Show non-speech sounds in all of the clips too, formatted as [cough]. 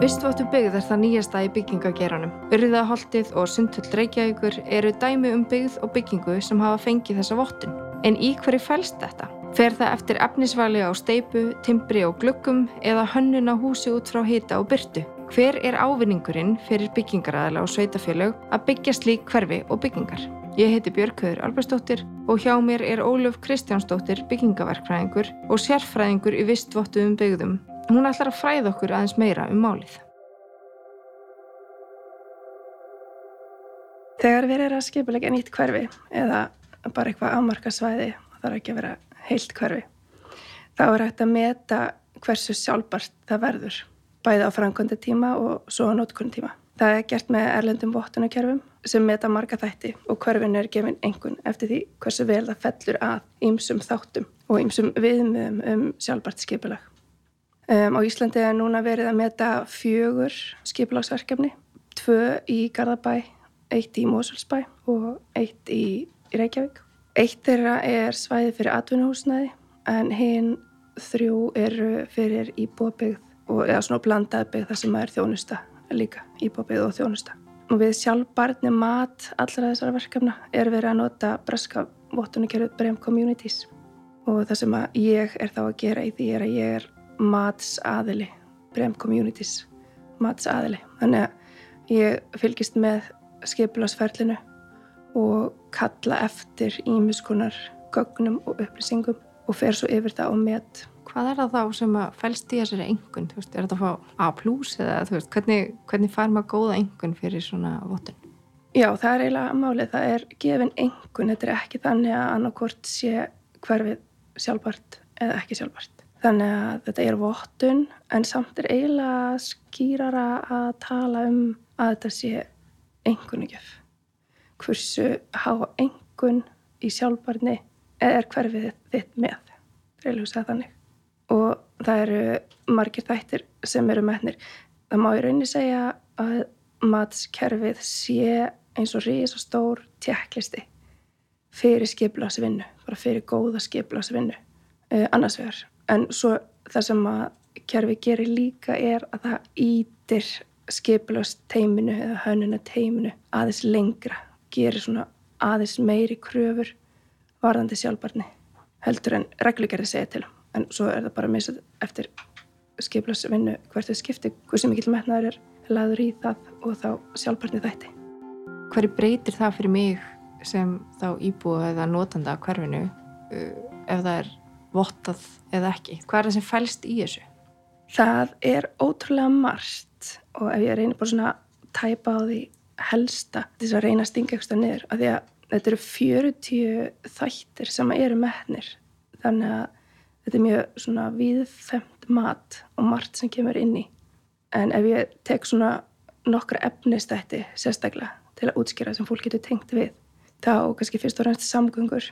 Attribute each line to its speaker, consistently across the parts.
Speaker 1: Vistváttu byggð er það nýjasta í byggingageranum. Urðaholtið og Sundhull Reykjavíkur eru dæmi um byggð og byggingu sem hafa fengið þessa vottun. En í hverju fælst þetta? Fer það eftir efnisvali á steipu, timbri og glöggum eða hönnun á húsi út frá hita og byrtu? Hver er ávinningurinn fyrir byggingaræðila og sveitafélög að byggja slík hverfi og byggingar? Ég heiti Björkvöður Albersdóttir og hjá mér er Óluf Kristjánsdóttir byggingaverkfræðingur og sérfræðingur í vistvottu um byggðum Hún ætlar að fræða okkur aðeins meira um málið.
Speaker 2: Þegar við erum að skipulegja nýtt hverfi eða bara eitthvað ámarka svæði, það þarf ekki að vera heilt hverfi, þá er hægt að meta hversu sjálfbart það verður, bæði á frangönda tíma og svo á nótkunn tíma. Það er gert með erlendum vottunarkerfum sem meta marga þætti og hverfin er gefin engun eftir því hversu vel það fellur að ýmsum þáttum og ýmsum viðmöðum um sjálfbart skipulag. Um, á Íslandi er núna verið að meta fjögur skiplagsverkefni, tvö í Garðabæ, eitt í Mosulsbæ og eitt í, Reykjavík. Eitt þeirra er svæði fyrir atvinnuhúsnæði en hinn þrjú eru fyrir íbúabigð og eða svona blandaðbygð þar sem er þjónusta líka, íbúabigð og þjónusta. Og við sjálfbarni mat allra þessara verkefna er verið að nota braska vottunarkerfið Brem Communities og það sem ég er þá að gera í því er að ég er matsaðili Brem Communities matsaðili þannig að ég fylgist með skipularsferlinu og kalla eftir ímiskunar gögnum og upplýsingum og fer svo yfir það og met
Speaker 1: Hvað er það þá sem að fælst í þessari engun? Er þetta að fá A plus eða veist, hvernig, hvernig fær maður góða engun fyrir svona votun?
Speaker 2: Já, það er eiginlega málið. Það er gefin engun. Þetta er ekki þannig að annarkort sé hverfið sjálfbart eða ekki sjálfbart. Þannig að þetta er vottun en samt er eiginlega skýrara að tala um að þetta sé engunugjöf. Hversu hafa engun í sjálfbarni er hverfið þitt með. Er lúsað þannig. Og það eru margir þættir sem eru meðnir. Það má í rauninni segja að matskerfið sé eins og rís og stór tjekklisti fyrir skiplasvinnu, bara fyrir góða skiplasvinnu. Eh, annars vegar en svo það sem að kerfi gerir líka er að það ítir skipilast teiminu eða hönuna teiminu aðeins lengra, gerir svona aðeins meiri kröfur varðandi sjálfbarni heldur en reglugerði segja til en svo er það bara misað eftir skiplasvinnu hvert þau skipti hversu mikil metnaður er laður í það og þá sjálfbarni þætti.
Speaker 1: Hverju breytir það fyrir mig sem þá íbúið eða notanda af hverfinu uh, ef það er vottað eða ekki? Hvað er það sem fælst í þessu?
Speaker 2: Það er ótrúlega margt og ef ég reynir bara svona að tæpa á því helsta þess að reyna að stinga eitthvað niður af því að þetta eru 40 þættir sem eru meðnir þannig að þetta er mjög svona viðfemt mat og margt sem kemur inn í en ef ég tek svona nokkra efnistætti sérstaklega til að útskýra sem fólk getur tengt við þá kannski fyrst og reynst samgöngur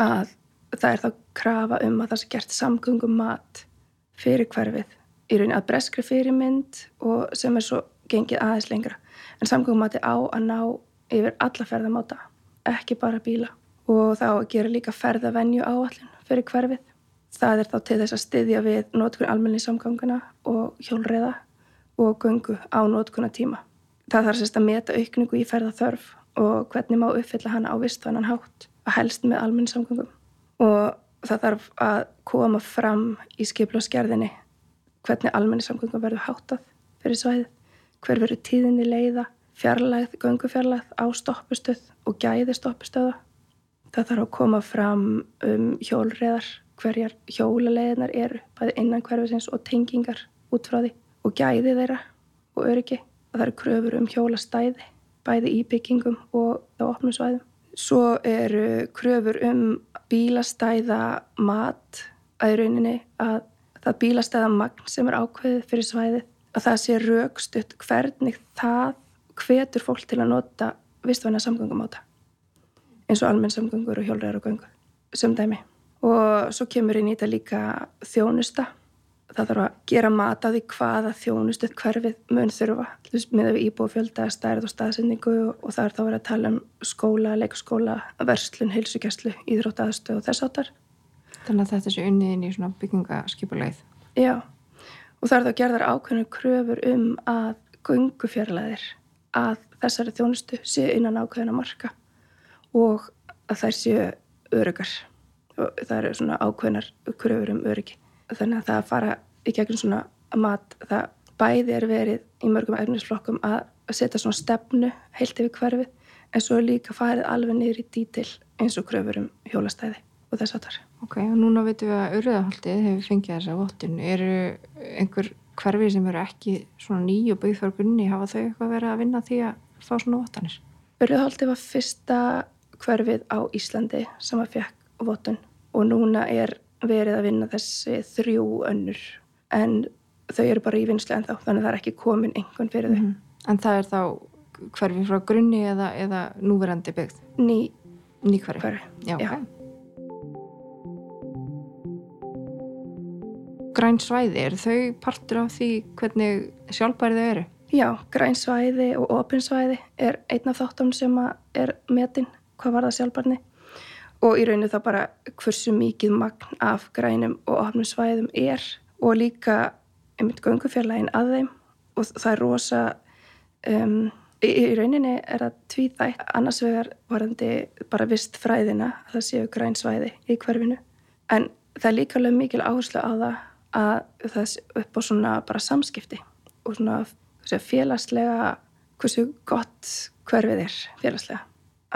Speaker 2: að það er þá krafa um að það sé gert samgöngum mat fyrir hverfið. Í raunin að breskri fyrirmynd og sem er svo gengið aðeins lengra. En samgöngum mati á að ná yfir alla ferðamáta, ekki bara bíla. Og þá gera líka ferðavenju áallin fyrir hverfið. Það er þá til þess að styðja við nótkunn almenni samganguna og hjólreiða og göngu á nótkunna tíma það þarf sérst að meta aukningu í ferðaþörf og hvernig má uppfylla hana á vistvannan hátt að helst með almenni samgangum og það þarf að koma fram í skiplásgerðinni hvernig almenni samgöngum verður hátað fyrir svæðið, hver verður tíðinni leiða, fjarlægð, göngufjarlægð á stoppustöð og gæði stoppustöða. Það þarf að koma fram um hjólreðar, hverjar hjólaleiðinar eru, bæði innan hverfisins og tengingar út frá því og gæði þeirra og öryggi. Það þarf kröfur um hjólastæði, bæði í byggingum og á opnum svæðum. Svo eru kröfur um bílastæða mat að í rauninni að það bílastæða magn sem er ákveðið fyrir svæðið að það sé raukstutt hvernig það hvetur fólk til að nota vistvæna samgöngum á það eins og almenn samgöngur og hjólregar og göngu sem dæmi. Og svo kemur inn í þetta líka þjónusta það þarf að gera mat af því hvaða þjónustuð hverfið mun þurfa. Með íbúfjölda, stærð og staðsendingu og, það er þá að vera að tala um skóla, leikskóla, verslun, heilsugjastlu íðrótt aðstöð og þess áttar
Speaker 1: Þannig að þetta sé unniðin í svona byggingaskipuleið
Speaker 2: Já, og það er þá gerðar ákveðinu kröfur um að göngufjarlæðir að þessari þjónustu séu innan ákveðina marka og að þær séu örugar. Og það eru svona ákveðinar kröfur um öryggi þannig að það að fara í gegnum svona mat það bæði er verið í mörgum efnisflokkum að setja svona stefnu heilt yfir hverfið en svo er líka farið alveg niður í dítil eins og kröfur um hjólastæði og þess að þar.
Speaker 1: Ok, og núna veitum við að Urðahaldið hefur fengið þessa vottun. Eru einhver hverfið sem eru ekki svona ný og byggð fyrir grunni, hafa þau eitthvað verið að vinna því að fá svona vottanir?
Speaker 2: Urðahaldið var fyrsta hverfið á Íslandi sem að fekk vottun og núna er verið að vinna þessi þrjú önnur en þau eru bara í vinslega en þá, þannig að það er ekki komin einhvern fyrir þau. Mm -hmm.
Speaker 1: En það er þá hverfi frá grunni eða, eða núverandi byggð?
Speaker 2: Ný,
Speaker 1: ný hverfi.
Speaker 2: hverfi.
Speaker 1: Já, Já. Okay. Græn svæði, er þau partur af því hvernig sjálfbærið þau eru?
Speaker 2: Já, græn svæði og opinsvæði er einn af þáttum sem er metin hvað var það sjálfbærni og í rauninu þá bara hversu mikið magn af grænum og opinsvæðum er. Og líka einmitt göngufjarlægin að þeim. Og það er rosa um, í, í rauninni er það tvíþætt. Annars vegar varandi bara vist fræðina að það séu grænsvæði í hverfinu. En það er líka alveg mikil áherslu á það að það er upp á svona bara samskipti. Og svona félagslega hversu gott hverfið er félagslega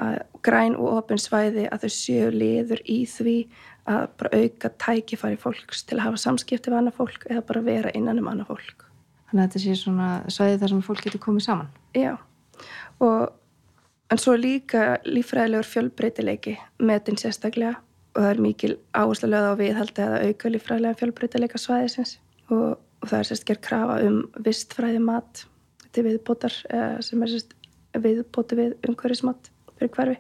Speaker 2: að græn og ofin svæði að þau séu liður í því að bara auka tækifæri fólks til að hafa samskipti við annað fólk eða bara vera innan um annað fólk.
Speaker 1: Þannig að þetta sé svona svæði þar sem fólk getur komið saman.
Speaker 2: Já, og en svo líka lífræðilegur fjölbreytileiki metin sérstaklega og það er mikil áherslu lögð á viðhaldi að auka lífræðilega fjölbreytileika svæðisins. Og, og það er sérstaklega krafa um vistfræði mat til viðbótar sem er sérstaklega viðbóti við umhverfismat fyrir hverfi.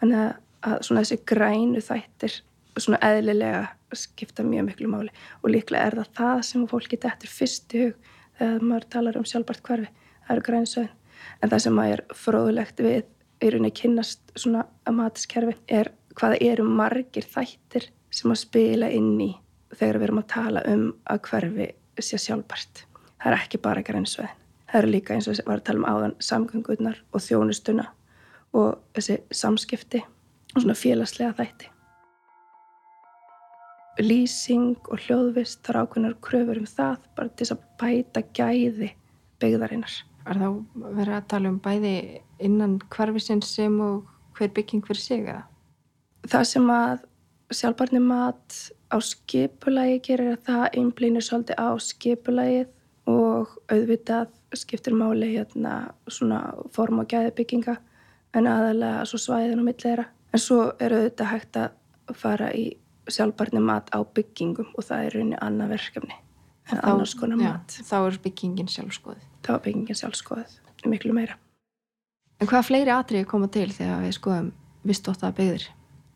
Speaker 2: Þannig að svona þessi grænu þættir svona eðlilega skipta mjög miklu máli. Og líklega er það það sem fólki dættur fyrst í hug þegar maður talar um sjálfbært hverfi. Það eru grænsöðin en það sem maður er fróðlegt við í rauninni kynnast svona amatiskerfi er hvaða eru margir þættir sem að spila inn í þegar við erum að tala um að hverfi sé sjálfbært. Það er ekki bara grænsöðin það eru líka eins og varum að tala um áðan samgöngunar og þjónustuna og þessi samskipti og svona félagslega þætti lýsing og hljóðvist þar ákveðnar kröfur um það bara til að bæta gæði byggðarinnar.
Speaker 1: Er þá verið að tala um bæði innan hverfisins sem og hver bygging fyrir sig eða?
Speaker 2: Það sem að sjálfbarni mat á skipulagi gerir að það einblýnir svolítið á skipulagið og auðvitað skiptir máli hérna svona form og gæði bygginga en aðalega svo svæðin og millera. En svo er auðvitað hægt að fara í sjálfbarni mat á byggingum og það er rauninni annað verkefni en þá, annars konar mat.
Speaker 1: Já, þá er byggingin sjálfskoðið.
Speaker 2: Þá er byggingin sjálfskoðið, miklu meira.
Speaker 1: En hvaða fleiri atriði koma til þegar við skoðum vistótaða byggðir?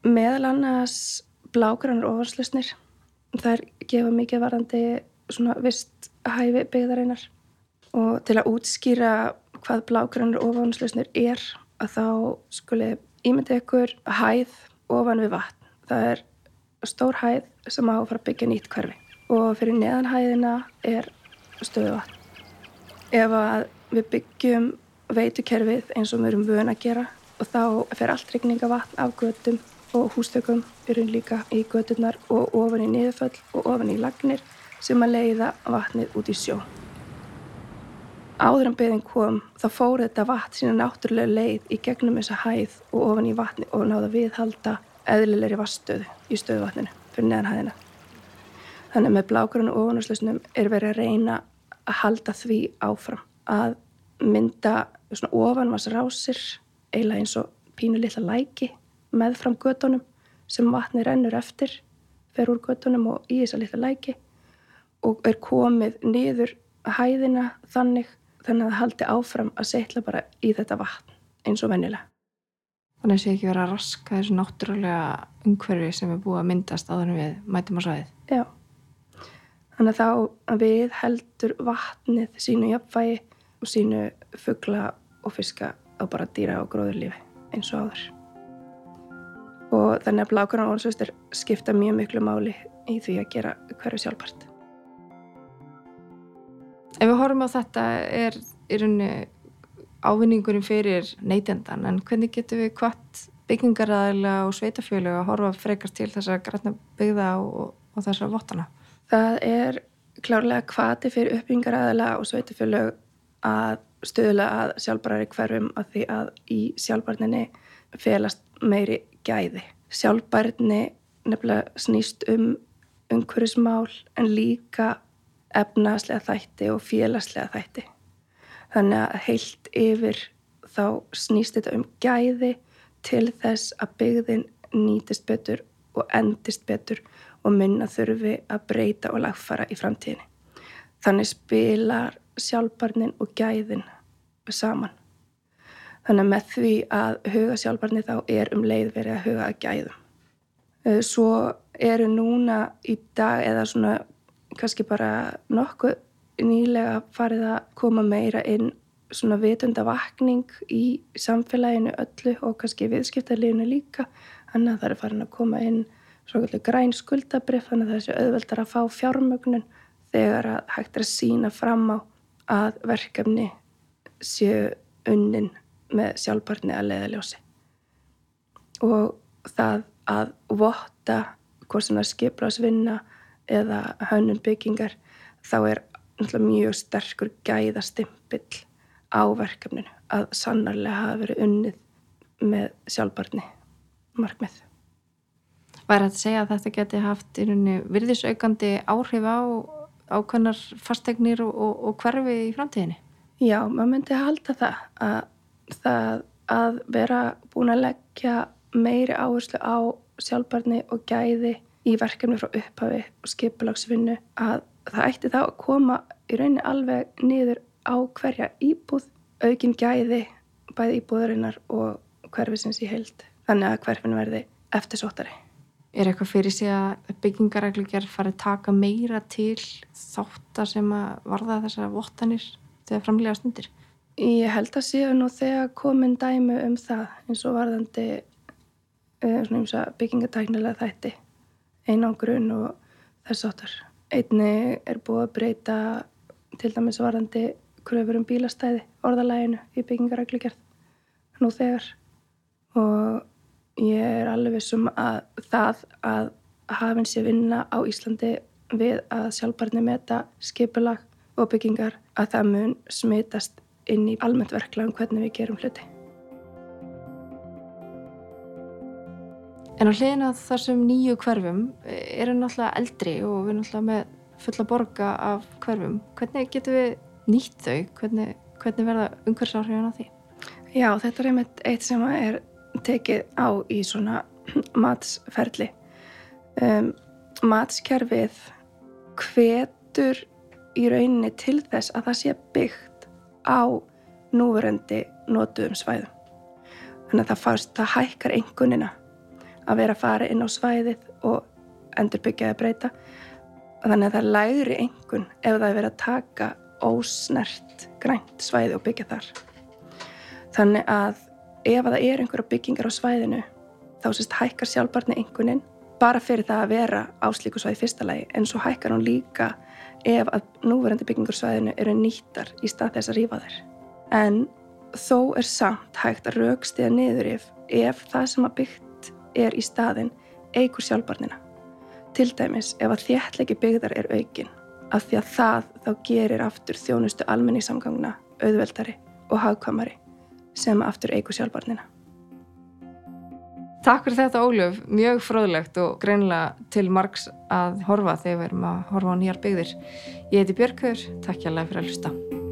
Speaker 2: Meðal annars blágrannar ofarslusnir. Það er gefa mikið varandi svona vist hæfi byggðareinar og til að útskýra hvað blágrannar ofarslusnir er að þá skuli ímyndið ykkur hæð ofan við vatn. Það er stór hæð sem á að fara að byggja nýtt hverfi og fyrir neðan hæðina er stöðu vatn. Ef að við byggjum veitukerfið eins og við erum vöna að gera og þá fer allt regninga vatn af gödum og hústökum byrjun líka í gödunar og ofan í niðurföll og ofan í lagnir sem að leiða vatnið út í sjó. Áður en beðin kom þá fór þetta vatn sína náttúrulega leið í gegnum þessa hæð og ofan í vatni og náða viðhalda eðlilegri vaststöðu í stöðuvatninu fyrir neðanhæðina. Þannig með blákurinn og ofanarslösnum er verið að reyna að halda því áfram að mynda svona ofanvarsrásir eiginlega eins og pínu litla læki með fram gödunum sem vatni rennur eftir fer úr gödunum og í þessa litla læki og er komið niður hæðina þannig þannig að það haldi áfram að setla bara í þetta vatn eins og vennilega.
Speaker 1: Þannig að það sé ekki verið að raska þessu náttúrulega umhverfi sem er búið að myndast á þannig við mætum á sæðið.
Speaker 2: Já, þannig að þá við heldur vatnið sínu jafnvægi og sínu fuggla og fiska á bara dýra og gróðurlífi eins og áður. Og þannig að blákurna orðsvistir skipta mjög miklu máli í því að gera hverju sjálfbart.
Speaker 1: Ef við horfum á þetta er í rauninni ávinningurinn fyrir neytendan en hvernig getur við hvart byggingaræðilega og sveitafjölu að horfa frekast til þessar græna byggða og, og þessar vottana?
Speaker 2: Það er klárlega hvati fyrir uppbyggingaræðilega og sveitafjölu að stöðla að sjálfbarari hverfum að því að í sjálfbarninni felast meiri gæði. Sjálfbarni nefnilega snýst um umhverfismál en líka efnaðslega þætti og félagslega þætti. Þannig að heilt yfir þá snýst þetta um gæði til þess að byggðin nýtist betur og endist betur og minna þurfi að breyta og lagfara í framtíðinni. Þannig spilar sjálfbarnin og gæðin saman. Þannig að með því að huga sjálfbarni þá er um leið verið að huga að gæðum. Svo eru núna í dag eða svona kannski bara nokkuð nýlega farið að koma meira inn svona vitundavakning í samfélaginu öllu og kannski viðskiptarlífinu líka. Þannig að það er farin að koma inn svona græn skuldabrif þannig að það sé auðveldar að fá fjármögnun þegar að hægt er að sína fram á að verkefni séu unnin með sjálfbarni að leiðaljósi og það að votta hvort sem það er skiprásvinna eða hönnun byggingar þá er mjög sterkur gæðastimpill á verkefninu að sannarlega hafa verið unnið með sjálfbarni markmið.
Speaker 1: Væri að segja að þetta geti haft virðisaukandi áhrif á ákvæmnar fastegnir og, og, og hverfi í framtíðinni?
Speaker 2: Já, maður myndi halda það að, það að vera búin að leggja meiri áherslu á sjálfbarni og gæði í verkefni frá upphafi og skipulagsvinnu að það ætti þá að koma í rauninni alveg niður á hverja íbúð, aukin gæði, bæði íbúðurinnar og hverfisins í heild. Þannig að hverfin verði eftir sótari.
Speaker 1: Er eitthvað fyrir sig að byggingaræklugjær farið taka meira til þáttar sem að varða þessar vottanir þegar framlega stundir?
Speaker 2: Ég held að séu nú þegar komin dæmi um það eins og varðandi uh, byggingatæknilega þætti einangrun og þess áttar. Einni er búið að breyta til dæmis varðandi kröfur um bílastæði orðalæginu í byggingaræklugjörð nú þegar og ég er alveg vissum að það að hafinn sé vinna á Íslandi við að sjálfbarni meta skipulag og byggingar að það mun smitast inn í almennt verkla um hvernig við gerum hluti.
Speaker 1: En á hliðin að þessum nýju hverfum eru náttúrulega eldri og við erum náttúrulega með fulla borga af hverfum. Hvernig getum við nýtt þau? Hvernig, hvernig verða umhverfsáhrifin á því?
Speaker 2: Já, þetta er einmitt eitt sem er tekið á í svona [clears throat] matsferli. Um, matskerfið hvetur í rauninni til þess að það sé byggt á núverendi nótuðum svæðum. Þannig að það, fast, það hækkar engunina að vera að fara inn á svæðið og endur byggjaði að breyta. Þannig að það lægri engun ef það er verið að taka ósnert grænt svæði og byggja þar. Þannig að ef það er einhverja byggingar á svæðinu þá sést hækkar sjálfbarni engunin bara fyrir það að vera á slíku svæði fyrsta lagi en svo hækkar hún líka ef að núverandi byggingursvæðinu eru nýttar í stað þess að rýfa þær. En þó er samt hægt að raukstiða niður ef, ef það sem að byggt er í staðin eigur sjálfbarnina. Til dæmis ef að þéttlegi byggðar er aukin af því að það þá gerir aftur þjónustu almenningssamgangna auðveldari og hagkvamari sem aftur eigur sjálfbarnina.
Speaker 1: Takk fyrir þetta Óluf, mjög fróðlegt og greinlega til margs að horfa þegar við erum að horfa á nýjar byggðir. Ég heiti Björgur, takk hjá alveg fyrir að hlusta.